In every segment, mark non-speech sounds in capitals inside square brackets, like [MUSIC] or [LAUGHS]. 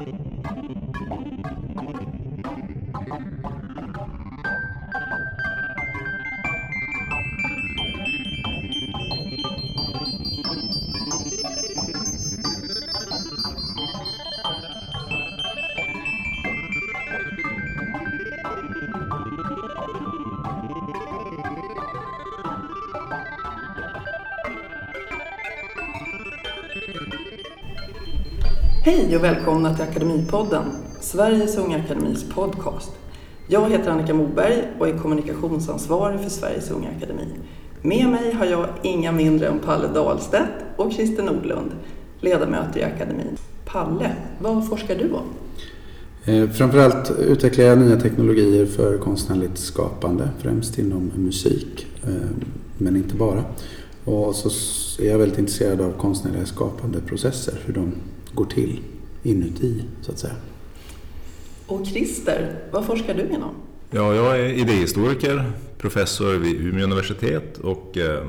Thank you. Hej och välkomna till Akademipodden, Sveriges Unga Akademis podcast. Jag heter Annika Moberg och är kommunikationsansvarig för Sveriges Unga Akademi. Med mig har jag inga mindre än Palle Dahlstedt och Christer Nordlund, ledamöter i akademin. Palle, vad forskar du om? Eh, framförallt utvecklar jag nya teknologier för konstnärligt skapande, främst inom musik, eh, men inte bara. Och så är jag väldigt intresserad av konstnärliga skapandeprocesser, hur de går till inuti så att säga. Och Christer, vad forskar du inom? Ja, jag är idéhistoriker, professor vid Umeå universitet och eh,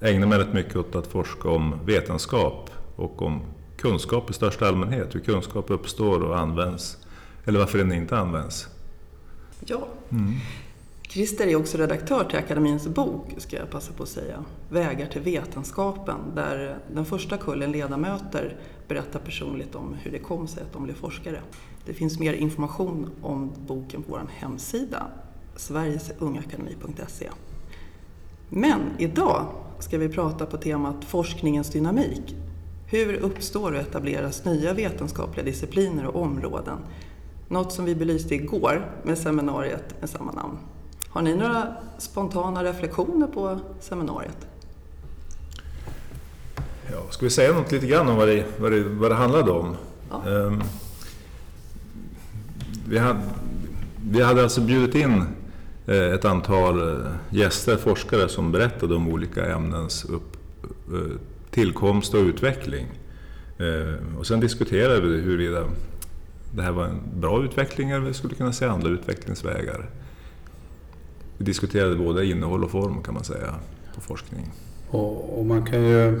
ägnar mig rätt mycket åt att forska om vetenskap och om kunskap i största allmänhet, hur kunskap uppstår och används, eller varför den inte används. Ja. Mm. Christer är också redaktör till Akademins bok, ska jag passa på att säga, Vägar till vetenskapen, där den första kullen ledamöter berättar personligt om hur det kom sig att de blev forskare. Det finns mer information om boken på vår hemsida, sverigesungakademi.se. Men idag ska vi prata på temat forskningens dynamik. Hur uppstår och etableras nya vetenskapliga discipliner och områden? Något som vi belyste igår med seminariet med samma namn. Har ni några spontana reflektioner på seminariet? Ska vi säga något lite grann om vad det, vad det, vad det handlade om? Ja. Um, vi, hade, vi hade alltså bjudit in eh, ett antal eh, gäster, forskare som berättade om olika ämnens upp, eh, tillkomst och utveckling. Och sen diskuterade vi huruvida det här var en bra utveckling eller vi skulle kunna se andra utvecklingsvägar. Vi diskuterade både innehåll och form kan man säga på forskning. Och, och man kan ju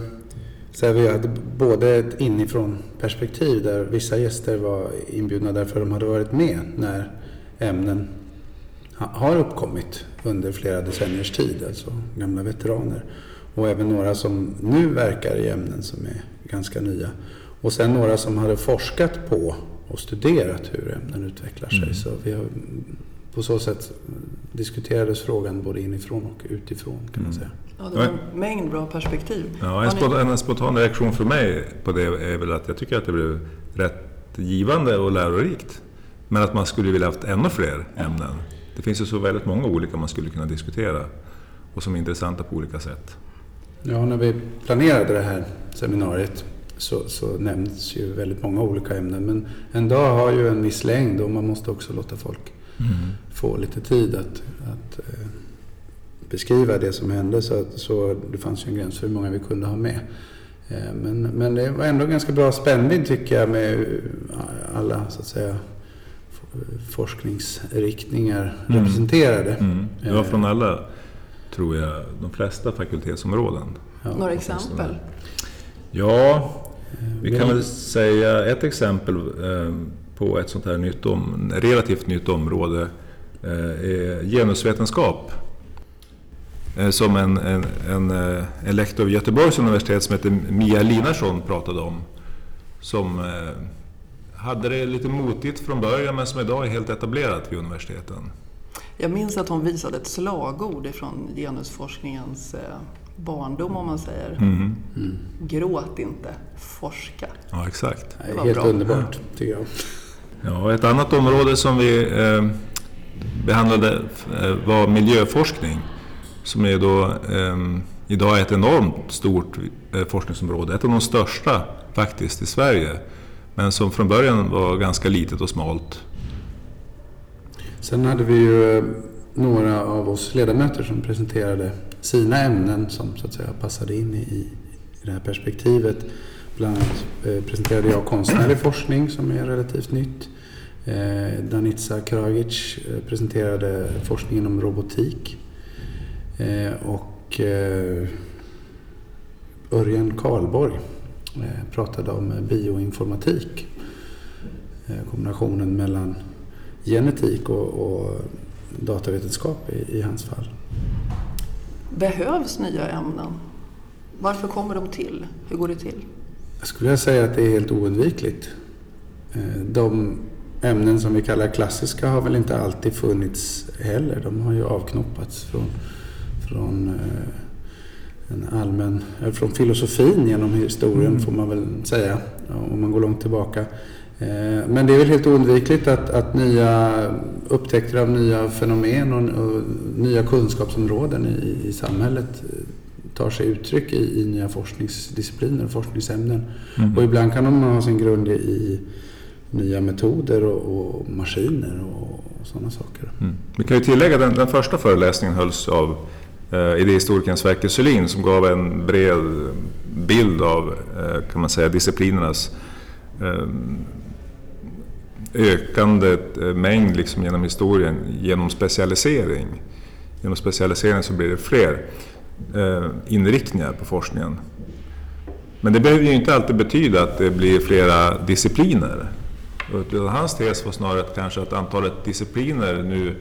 säga att vi hade både ett inifrån perspektiv där vissa gäster var inbjudna därför de hade varit med när ämnen har uppkommit under flera decenniers tid, alltså gamla veteraner. Och även några som nu verkar i ämnen som är ganska nya. Och sen några som hade forskat på och studerat hur ämnen utvecklar sig. Mm. Så vi har på så sätt diskuterades frågan både inifrån och utifrån kan man mm. Ja, det var en mängd bra perspektiv. Ja, en, spontan, en spontan reaktion för mig på det är väl att jag tycker att det blev rätt givande och lärorikt. Men att man skulle vilja haft ännu fler ämnen. Det finns ju så väldigt många olika man skulle kunna diskutera och som är intressanta på olika sätt. Ja, när vi planerade det här seminariet så, så nämns ju väldigt många olika ämnen. Men en dag har ju en viss längd och man måste också låta folk mm. få lite tid att, att eh, beskriva det som hände. Så, så det fanns ju en gräns för hur många vi kunde ha med. Eh, men, men det var ändå ganska bra spännvidd tycker jag med alla så att säga forskningsriktningar mm. representerade. Mm. Det var från alla, tror jag, de flesta fakultetsområden. Ja. Några exempel? Ja, vi kan väl säga ett exempel eh, på ett sånt här nytt om, relativt nytt område eh, är genusvetenskap. Eh, som en, en, en, en lektor vid Göteborgs universitet som heter Mia Linarsson pratade om. Som hade det lite motigt från början men som idag är helt etablerat vid universiteten. Jag minns att hon visade ett slagord från genusforskningens barndom om man säger. Mm. Mm. Gråt inte, forska. Ja, exakt. Det, är helt bra. underbart tycker jag. Ja, ett annat område som vi eh, behandlade eh, var miljöforskning. Som är då, eh, idag är ett enormt stort eh, forskningsområde. Ett av de största faktiskt i Sverige. Men som från början var ganska litet och smalt. Sen hade vi ju eh, några av oss ledamöter som presenterade sina ämnen som så att säga passade in i, i det här perspektivet. Bland annat eh, presenterade jag konstnärlig forskning som är relativt nytt. Eh, Danica Kragic presenterade forskningen om robotik. Och Örjan Karlborg pratade om bioinformatik. eh, kombinationen mellan genetik och, och datavetenskap i, i hans fall. Behövs nya ämnen? Varför kommer de till? Hur går det till? Jag skulle säga att det är helt oundvikligt. De ämnen som vi kallar klassiska har väl inte alltid funnits heller. De har ju avknoppats från, från en allmän, från filosofin genom historien mm. får man väl säga, om man går långt tillbaka. Eh, men det är väl helt oundvikligt att, att nya upptäckter av nya fenomen och, och nya kunskapsområden i, i, samhället eh, tar sig uttryck i, i nya forskningsdiscipliner och forskningsämnen. Mm. Och ibland kan de ha sin grund i nya metoder och, och maskiner och, och sådana saker. Mm. Vi kan ju tillägga att den, den första föreläsningen hölls av Eh, idéhistorikern Sverker Sylin som gav en bred bild av eh, kan man säga, disciplinernas eh, ökande eh, mängd liksom genom historien genom specialisering. Genom specialisering så blir det fler eh, inriktningar på forskningen. Men det behöver ju inte alltid betyda att det blir flera discipliner. Hans tes var snarare att kanske att antalet discipliner nu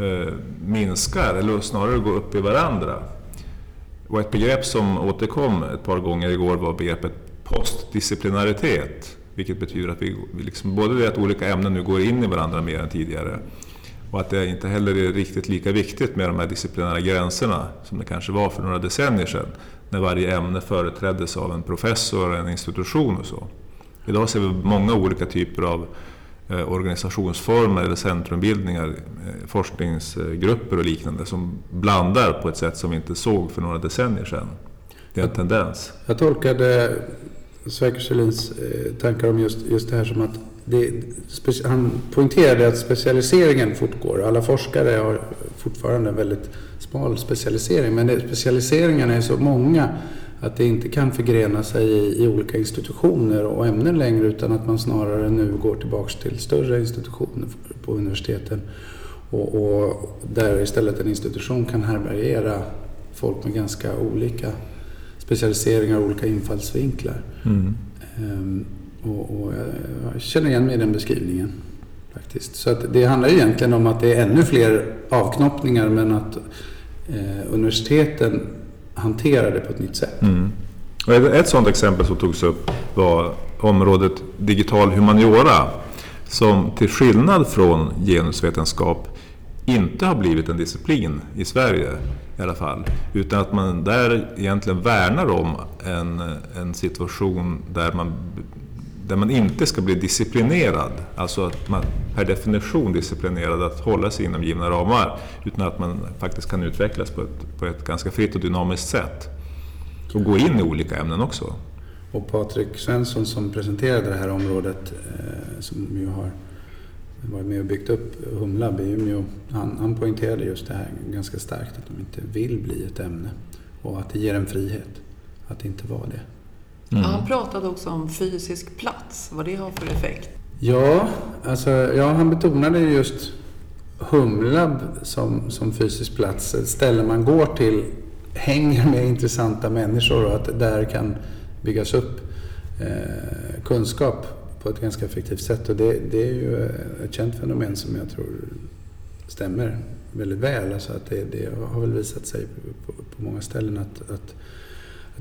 Eh, minskar, eller snarare går upp i varandra. Och ett begrepp som återkom ett par gånger igår var begreppet postdisciplinaritet. Vilket betyder att vi, liksom, både det att olika ämnen nu går in i varandra mer än tidigare och att det inte heller är riktigt lika viktigt med de här disciplinära gränserna som det kanske var för några decennier sedan. När varje ämne företräddes av en professor, en institution och så. Idag ser vi många olika typer av Eh, organisationsformer eller centrumbildningar, eh, forskningsgrupper och liknande som blandar på ett sätt som vi inte såg för några decennier sedan. Det är en tendens. Jag tolkade Sverker Kjellins eh, tankar om just, just det här som att det, han poängterade att specialiseringen fortgår. Alla forskare har fortfarande en väldigt smal specialisering men specialiseringarna är så många att det inte kan förgrena sig i, i, olika institutioner och ämnen längre utan att man snarare nu går tillbaks till större institutioner på universiteten och, och där istället en institution kan härbärgera folk med ganska olika specialiseringar och olika infallsvinklar. Mm. Ehm, och, och jag känner igen mig i den beskrivningen. faktiskt. Så att det handlar egentligen om att det är ännu fler avknoppningar men att eh, universiteten hantera det på ett nytt sätt. Mm. Och ett sådant exempel som togs upp var området digital humaniora som till skillnad från genusvetenskap inte har blivit en disciplin i Sverige i alla fall. Utan att man där egentligen värnar om en, en situation där man, där man inte ska bli disciplinerad. Alltså att man per definition disciplinerad att hålla sig inom givna ramar. Utan att man faktiskt kan utvecklas på ett, på ett ganska fritt och dynamiskt sätt. Och gå in i olika ämnen också. Och Patrik Svensson som presenterade det här området, eh, som ju har varit med och byggt upp Humlab i Umeå, han, han poängterade just det här ganska starkt, att de inte vill bli ett ämne. Och att det ger en frihet att inte vara det. Mm. Han pratade också om fysisk plats, vad det har för effekt. Ja, alltså, ja, han betonade just Humlab som, som fysisk plats. Ett ställe man går till, hänger med intressanta människor och att där kan byggas upp eh, kunskap på ett ganska effektivt sätt. Och det, det, är ju eh, ett känt fenomen som jag tror stämmer väldigt väl. Alltså att det, det har väl visat sig på, på många ställen att, att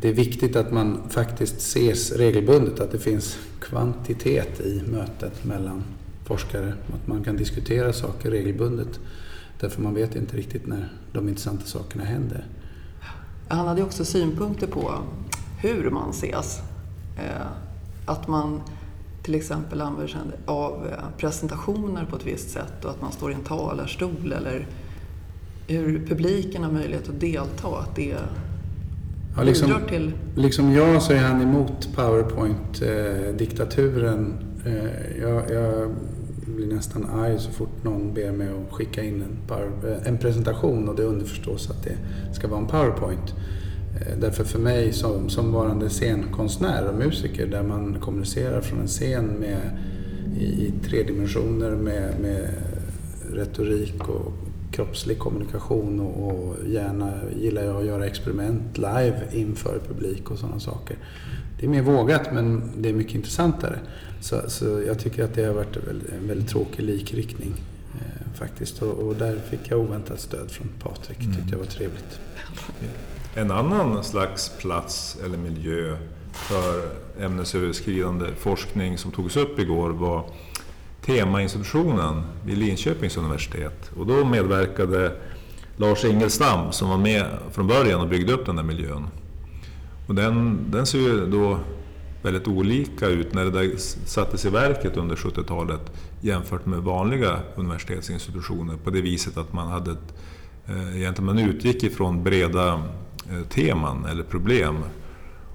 det är viktigt att man faktiskt ses regelbundet, att det finns kvantitet i mötet mellan forskare. Att man kan diskutera saker regelbundet. Därför man vet inte riktigt när de intressanta sakerna händer. Han hade också synpunkter på hur man ses. Eh, att man till exempel använder sig av eh, presentationer på ett visst sätt och att man står i en talarstol eller hur publiken har möjlighet att delta. Att det Ja, liksom, till... liksom jag så är han emot Powerpoint-diktaturen. Eh, jag, jag, blir nästan arg så fort någon ber mig att skicka in en, power, en presentation och det underförstås att det ska vara en Powerpoint. Eh, därför för mig som, som varande scenkonstnär och musiker där man kommunicerar från en scen med, i, i tre dimensioner med, med retorik och kroppslig kommunikation och, och gärna gillar jag att göra experiment live inför publik och sådana saker. det är mer vågat men det är mycket intressantare. Så, så jag tycker att det har varit en väldigt, en väldigt tråkig likriktning eh, faktiskt. Och, och, där fick jag oväntat stöd från Patrik. Mm. tyckte jag var trevligt. En annan slags plats eller miljö för ämnesöverskridande forskning som togs upp igår var temainstitutionen vid Linköpings universitet. Och då medverkade Lars Ingelstam som var med från början och byggde upp den där miljön. Och den, den ser ju då väldigt olika ut när det där sattes i verket under 70-talet jämfört med vanliga universitetsinstitutioner på det viset att man hade ett, eh, egentligen man utgick ifrån breda eh, teman eller problem.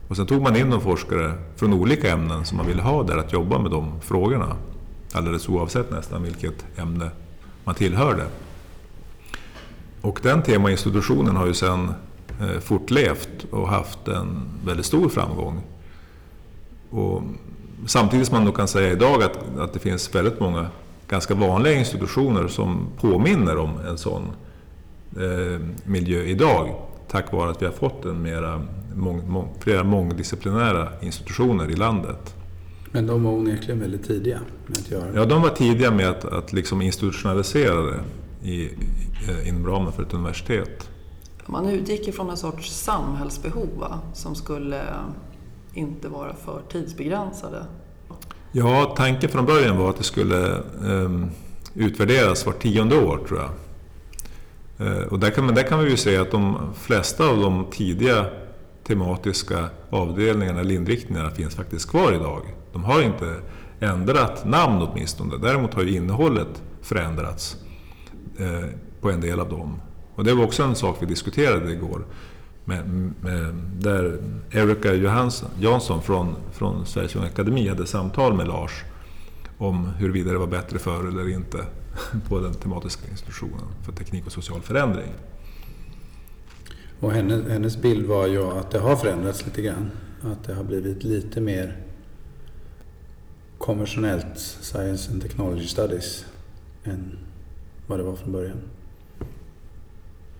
Och sen tog man in de forskare från olika ämnen som man ville ha där att jobba med de frågorna. Alldeles oavsett nästan vilket ämne man tillhörde. Och den temainstitutionen har ju sedan eh, fortlevt och haft en väldigt stor framgång. Och samtidigt som man då kan säga idag att, att det finns väldigt många ganska vanliga institutioner som påminner om en sån eh, miljö idag. Tack vare att vi har fått en mera, mång, mång, flera mångdisciplinära institutioner i landet. Men de var onekligen väldigt tidiga med att göra det. Ja, de var tidiga med att, att liksom institutionalisera det i, eh, inom ramen för ett universitet. Man utgick ifrån en sorts samhällsbehov va? som skulle inte vara för tidsbegränsade. Ja, tanken från början var att det skulle um, utvärderas vart tionde år tror jag. Uh, och där kan, där kan vi ju se att de flesta av de tidiga tematiska avdelningarna eller inriktningarna finns faktiskt kvar idag. De har inte ändrat namn åtminstone. Däremot har ju innehållet förändrats eh, på en del av dem. Och det var också en sak vi diskuterade igår. Med, med, där Erika Johansson, Jansson från, från Sveriges Akademi hade samtal med Lars om huruvida det var bättre förr eller inte [LAUGHS] på den tematiska institutionen för teknik och social förändring. Och hennes, hennes bild var ju att det har förändrats lite grann. Att det har blivit lite mer konventionellt Science and Technology Studies än vad det var från början.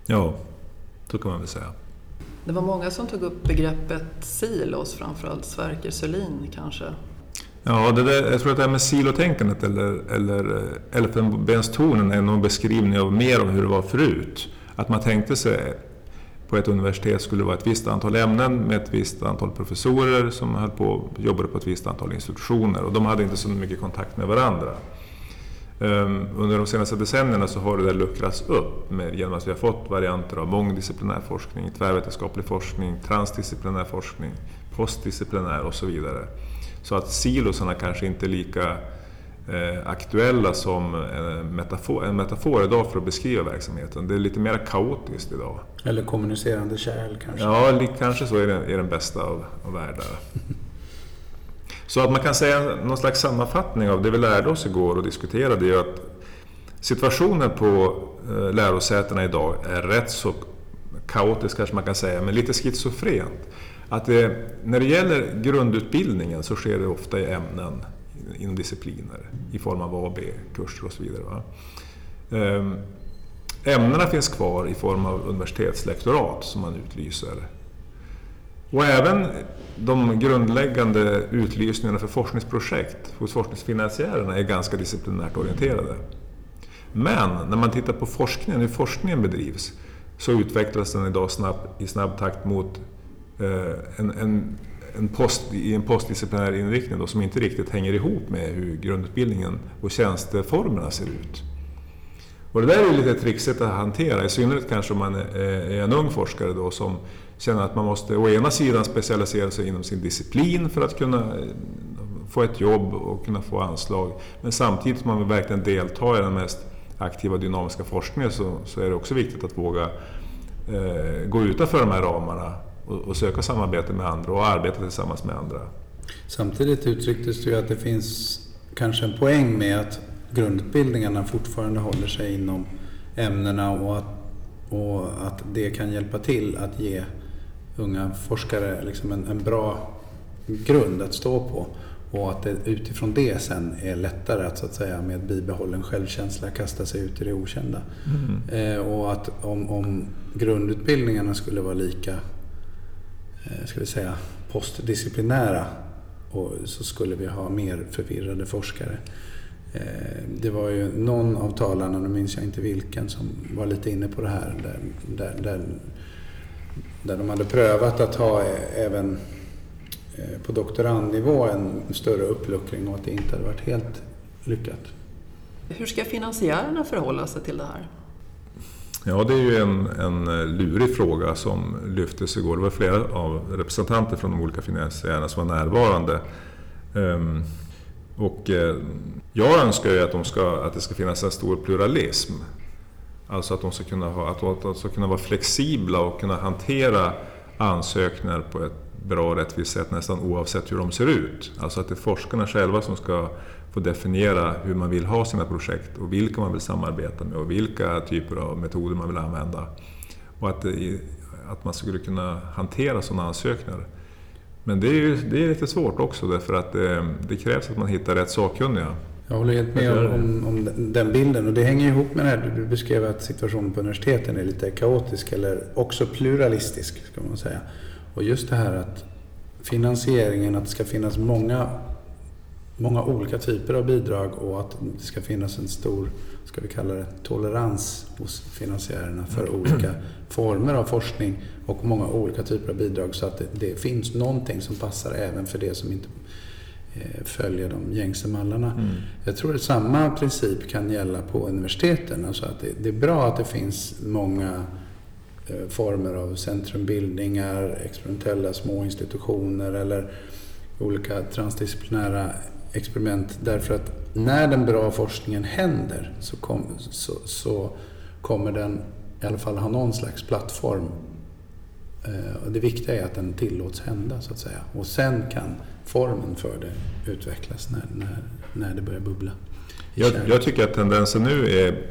Ja, så kan man väl säga. Det var många som tog upp begreppet silos, framförallt Sverker Sörlin kanske. Ja, det där, jag tror att det här med silotänkandet eller, eller eh, elfenbenstornen är någon beskrivning av mer av hur det var förut. Att man tänkte sig på ett universitet skulle det vara ett visst antal ämnen med ett visst antal professorer som höll på, jobbade på ett visst antal institutioner och de hade inte så mycket kontakt med varandra. Ehm, under de senaste decennierna så har det där luckrats upp med, genom att vi har fått varianter av mångdisciplinär forskning, tvärvetenskaplig forskning, transdisciplinär forskning, postdisciplinär och så vidare. Så att silosarna kanske inte är lika aktuella som en metafor, en metafor idag för att beskriva verksamheten. Det är lite mer kaotiskt idag. Eller kommunicerande kärl kanske? Ja, kanske så är den, är den bästa av, av världar. [LAUGHS] Så att man kan säga någon slags sammanfattning av det vi lärde oss igår och diskuterade är att situationen på eh, lärosätena idag är rätt så kaotisk kanske man kan säga, men lite schizofrent. Att det, när det gäller grundutbildningen så sker det ofta i ämnen inom discipliner i form av A och B-kurser och så vidare. Va? Ehm, ämnena finns kvar i form av universitetslektorat som man utlyser och även de grundläggande utlysningarna för forskningsprojekt hos forskningsfinansiärerna är ganska disciplinärt orienterade. Men när man tittar på forskningen, hur forskningen bedrivs, så utvecklas den idag snabb, i snabb takt mot eh, en, en, en, post, i en postdisciplinär inriktning då, som inte riktigt hänger ihop med hur grundutbildningen och tjänsteformerna ser ut. Och det där är lite trixigt att hantera, i synnerhet kanske om man är, en ung forskare då som känner att man måste å ena sidan specialisera sig inom sin disciplin för att kunna eh, få ett jobb och kunna få anslag. Men samtidigt som man vill verkligen delta i den mest aktiva dynamiska forskningen så, så är det också viktigt att våga eh, gå utanför de här ramarna och, och, söka samarbete med andra och arbeta tillsammans med andra. Samtidigt uttrycktes det ju att det finns kanske en poäng med att grundutbildningarna fortfarande håller sig inom ämnena och att, och att det kan hjälpa till att ge unga forskare liksom en, en bra grund att stå på. Och att det utifrån det sen är lättare att så att säga med bibehållen självkänsla kasta sig ut i det okända. Mm. Eh, och att om, om grundutbildningarna skulle vara lika, Eh, ska vi säga, postdisciplinära och så skulle vi ha mer förvirrade forskare. Eh, det var ju någon av talarna, nu minns jag inte vilken, som var lite inne på det här. Där, där, där, där de hade prövat att ha eh, även på doktorandnivå en större uppluckring och att det inte hade varit helt lyckat. Hur ska finansiärerna förhålla sig till det här? Ja, det är ju en, en eh, lurig fråga som lyftes igår. Det var flera av representanter från de olika finansiärerna som var närvarande. Um, och eh, jag önskar ju att, de ska, att det ska finnas en stor pluralism. Alltså att de ska kunna, ha, att de ska kunna vara flexibla och kunna hantera ansökningar på ett bra och rättvist sätt nästan oavsett hur de ser ut. Alltså att det är forskarna själva som ska få definiera hur man vill ha sina projekt och vilka man vill samarbeta med och vilka typer av metoder man vill använda. Och att, det, att man skulle kunna hantera sådana ansökningar. Men det är, ju, det är lite svårt också därför att det, det krävs att man hittar rätt sakkunniga. Jag håller helt med om, om, om, den bilden och det hänger ihop med det här du beskrev att situationen på universiteten är lite kaotisk eller också pluralistisk ska man säga. Och just det här att finansieringen, att det ska finnas många, många olika typer av bidrag och att det ska finnas en stor, ska vi kalla det, tolerans hos finansiärerna för olika former av forskning och många olika typer av bidrag så att det, det finns någonting som passar även för det som inte eh, följer de gängse mallarna. Mm. Jag tror att samma princip kan gälla på universiteten. Alltså att det, det är bra att det finns många Eh, former av centrumbildningar, experimentella små institutioner eller olika transdisciplinära experiment. Därför att när den bra forskningen händer så, kom, så, så kommer den i alla fall ha någon slags plattform. Eh, och det viktiga är att den tillåts hända så att säga. Och sen kan formen för det utvecklas när, när, när det börjar bubbla. Jag, jag tycker att tendensen nu är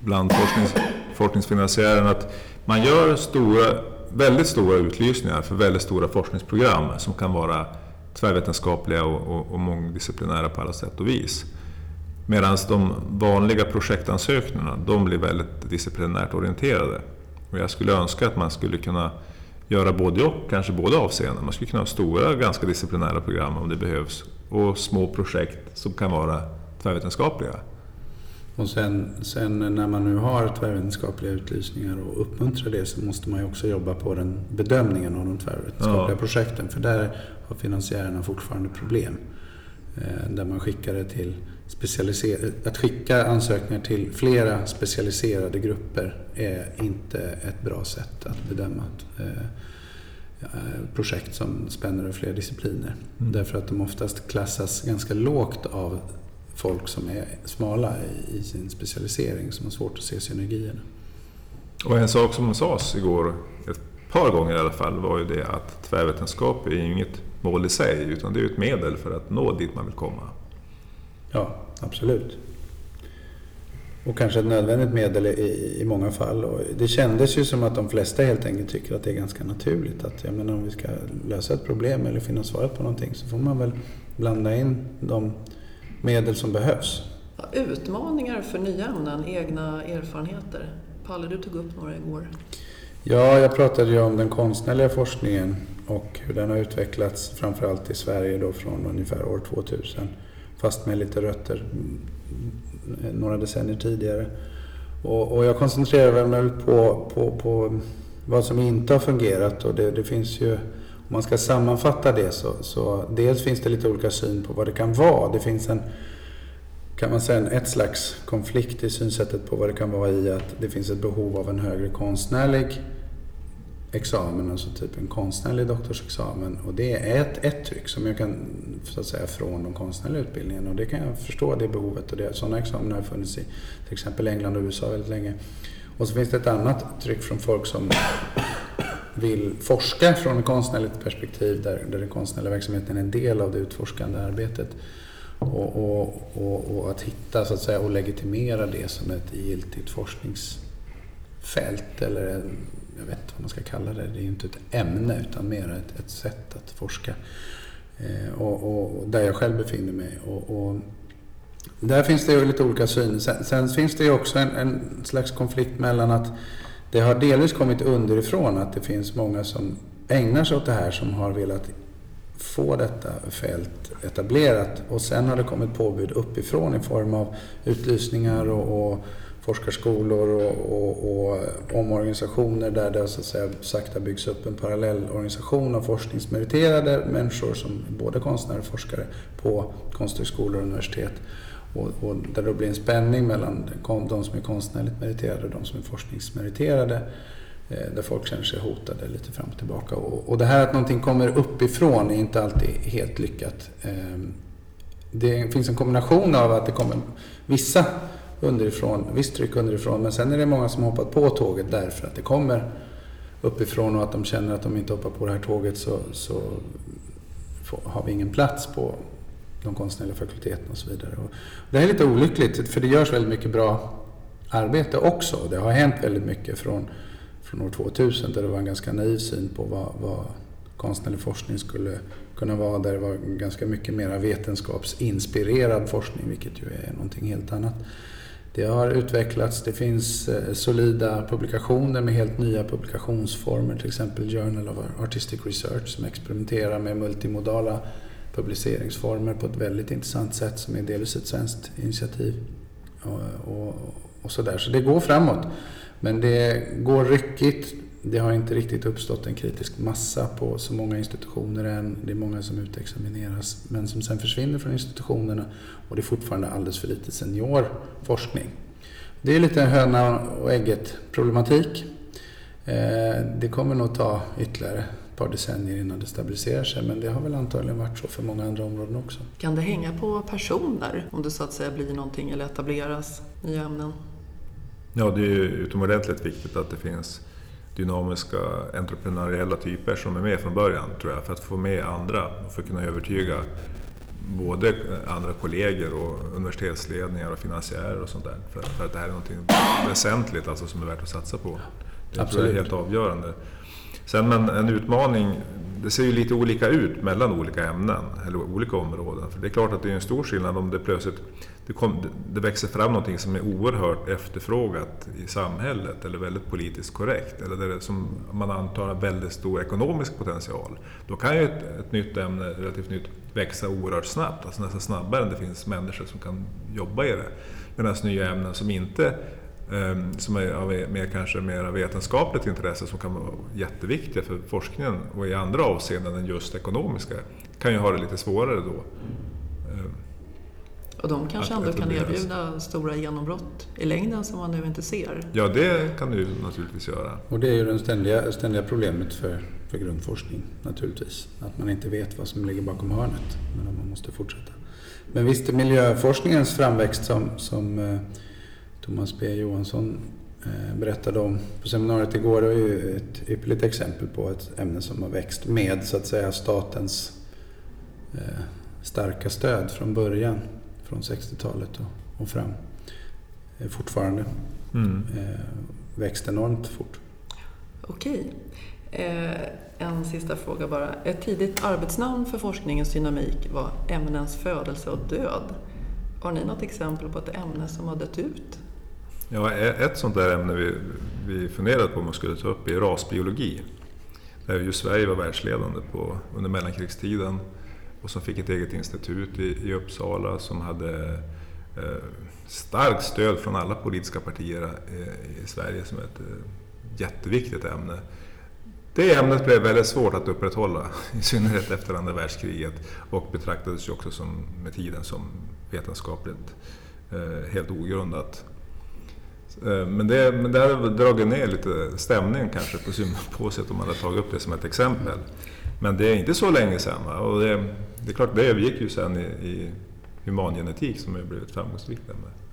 bland forsknings, forskningsfinansiärerna att man gör stora, väldigt stora utlysningar för väldigt stora forskningsprogram som kan vara tvärvetenskapliga och, och, och mångdisciplinära på alla sätt och vis. Medan de vanliga projektansökningarna, de blir väldigt disciplinärt orienterade. Och jag skulle önska att man skulle kunna göra både och, kanske båda avseenden. Man skulle kunna ha stora, ganska disciplinära program om det behövs och små projekt som kan vara tvärvetenskapliga. Och sen, sen, när man nu har tvärvetenskapliga utlysningar och uppmuntrar det så måste man ju också jobba på den bedömningen av de tvärvetenskapliga ja. projekten. För där har finansiärerna fortfarande problem. Eh, där man skickar det till att skicka ansökningar till flera specialiserade grupper är inte ett bra sätt att bedöma ett eh, projekt som spänner över flera discipliner. Mm. Därför att de oftast klassas ganska lågt av folk som är smala i sin specialisering som har svårt att se synergierna. Och en sak som sades igår, ett par gånger i alla fall, var ju det att tvärvetenskap är ju inget mål i sig utan det är ett medel för att nå dit man vill komma. Ja, absolut. Och kanske ett nödvändigt medel i, i många fall. Och det kändes ju som att de flesta helt enkelt tycker att det är ganska naturligt att jag menar, om vi ska lösa ett problem eller finna svaret på någonting så får man väl blanda in de medel som behövs. Utmaningar för nya ämnen, egna erfarenheter. Palle, du tog upp några igår. Ja, jag pratade ju om den konstnärliga forskningen och hur den har utvecklats framförallt i Sverige då från ungefär år 2000. Fast med lite rötter några decennier tidigare. Och, och jag koncentrerar mig på, på, på vad som inte har fungerat och det, det finns ju om man ska sammanfatta det så, så dels finns det lite olika syn på vad det kan vara. Det finns en, kan man säga, ett slags konflikt i synsättet på vad det kan vara i att det finns ett behov av en högre konstnärlig examen, alltså typ en konstnärlig doktorsexamen. Och det är ett, ett tryck som jag kan, så att säga, från de konstnärliga utbildningarna. Och det kan jag förstå, det behovet. Och det, sådana examina har funnits i till exempel England och USA väldigt länge. Och så finns det ett annat tryck från folk som vill forska från ett konstnärligt perspektiv där, där den konstnärliga verksamheten är en del av det utforskande arbetet. Och, och, och, och, att hitta så att säga, och legitimera det som ett giltigt forskningsfält eller en, jag vet inte vad man ska kalla det. Det är ju inte ett ämne utan mer ett, ett sätt att forska. Eh, och, där jag själv befinner mig. och där finns det ju lite olika syn. Sen, sen finns det ju också en, en, slags konflikt mellan att det har delvis kommit underifrån att det finns många som ägnar sig åt det här som har velat få detta fält etablerat. Och sen har det kommit påbud uppifrån i form av utlysningar och, och forskarskolor och, och, och, omorganisationer där det så att säga, sakta byggs upp en parallellorganisation av forskningsmeriterade människor som både konstnärer och forskare på konsthögskolor och universitet. Och, och där det blir en spänning mellan de som är konstnärligt meriterade och de som är forskningsmeriterade. Eh, där folk känner sig hotade lite fram och tillbaka. Och, och det här att någonting kommer uppifrån är inte alltid helt lyckat. Ehm, det finns en kombination av att det kommer vissa underifrån, visst tryck underifrån, men sen är det många som hoppat på tåget därför att det kommer uppifrån och att de känner att de inte hoppar på det här tåget så, så har vi ingen plats på de konstnärliga fakulteterna och så vidare. Och det här är lite olyckligt för det görs väldigt mycket bra arbete också. Det har hänt väldigt mycket från från år 2000 där det var en ganska naiv syn på vad, vad konstnärlig forskning skulle kunna vara. Där det var ganska mycket mer vetenskapsinspirerad forskning, vilket ju är någonting helt annat. Det har utvecklats, det finns eh, solida publikationer med helt nya publikationsformer, till exempel Journal of Artistic Research som experimenterar med multimodala publiceringsformer på ett väldigt intressant sätt som är delvis ett svenskt initiativ. Och, och, och så, där. så det går framåt. Men det går ryckigt. Det har inte riktigt uppstått en kritisk massa på så många institutioner än. Det är många som utexamineras men som sen försvinner från institutionerna och det är fortfarande alldeles för lite seniorforskning. Det är lite höna och ägget problematik. Eh, det kommer nog ta ytterligare par decennier innan det stabiliserar sig men det har väl antagligen varit så för många andra områden också. Kan det hänga på personer om det så att säga blir någonting eller etableras nya ämnen? Ja, det är ju utomordentligt viktigt att det finns dynamiska entreprenöriella typer som är med från början, tror jag, för att få med andra och för att kunna övertyga både andra kollegor och universitetsledningar och finansiärer och sånt där. För, för att det här är något väsentligt alltså, som är värt att satsa på. Det Absolut. tror jag är helt avgörande. Sen men en utmaning, det ser ju lite olika ut mellan olika ämnen eller olika områden. För det är klart att det är en stor skillnad om det plötsligt det, kom, det växer fram någonting som är oerhört efterfrågat i samhället eller väldigt politiskt korrekt eller där det, som man antar har väldigt stor ekonomisk potential. Då kan ju ett, ett nytt ämne, relativt nytt, växa oerhört snabbt, alltså nästan snabbare än det finns människor som kan jobba i det. Medan nya ämnen som inte som är av mer, kanske mer vetenskapligt intresse som kan vara jätteviktiga för forskningen och i andra avseenden än just ekonomiska kan ju ha det lite svårare då. Ehm, och de kanske ändå kan erbjuda stora genombrott i längden som man nu inte ser? Ja, det kan du naturligtvis göra. Och det är ju det ständiga, ständiga problemet för, för grundforskning naturligtvis. Att man inte vet vad som ligger bakom hörnet, men man måste fortsätta. Men visst, miljöforskningens framväxt som, som eh, Thomas B Johansson eh, berättade om på seminariet igår. Det är ju ett ypperligt exempel på ett ämne som har växt med så att säga statens eh, starka stöd från början, från 60-talet och, fram. Eh, fortfarande. Mm. Växt enormt fort. Okej. En sista fråga bara. Ett tidigt arbetsnamn för forskningens dynamik var ämnens födelse och död. Har ni något exempel på ett ämne som har dött ut? Ja, e- ett sånt där ämne vi, vi funderade på om man skulle ta upp är rasbiologi. Där ju Sverige var världsledande på, under mellankrigstiden och som fick ett eget institut i, i Uppsala som hade eh, starkt stöd från alla politiska partier eh, i Sverige som ett eh, jätteviktigt ämne. Det ämnet blev väldigt svårt att upprätthålla, [LAUGHS] i synnerhet efter andra världskriget och betraktades ju också som, med tiden som vetenskapligt eh, helt ogrundat. Eh, men det, men det hade dragit ner lite stämningen kanske på symposiet om man hade tagit upp det som ett exempel. Men det är inte så länge sedan. Va? Och det, det är klart, det övergick ju sen i, i humangenetik som har blivit framgångsrikt.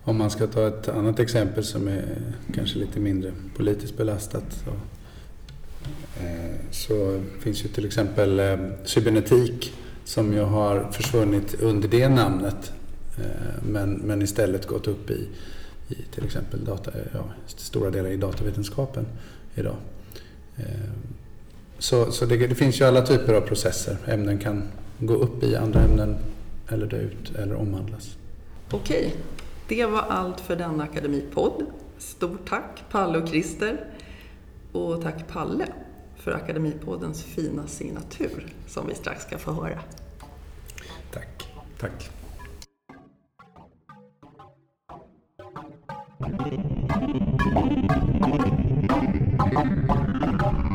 Om man ska ta ett annat exempel som är kanske lite mindre politiskt belastat så, eh, så finns ju till exempel eh, cybernetik som ju har försvunnit under det namnet eh, men, men istället gått upp i i till exempel data, ja, stora delar i datavetenskapen idag. Eh, så, så det, det, finns ju alla typer av processer. Ämnen kan gå upp i andra ämnen eller dö ut eller omvandlas. Okej, det var allt för denna akademipodd. Stort tack Palle och Christer. Och tack Palle. för Akademipoddens fina signatur som vi strax ska få höra. Tack. Tack. I'm going to go to the next one.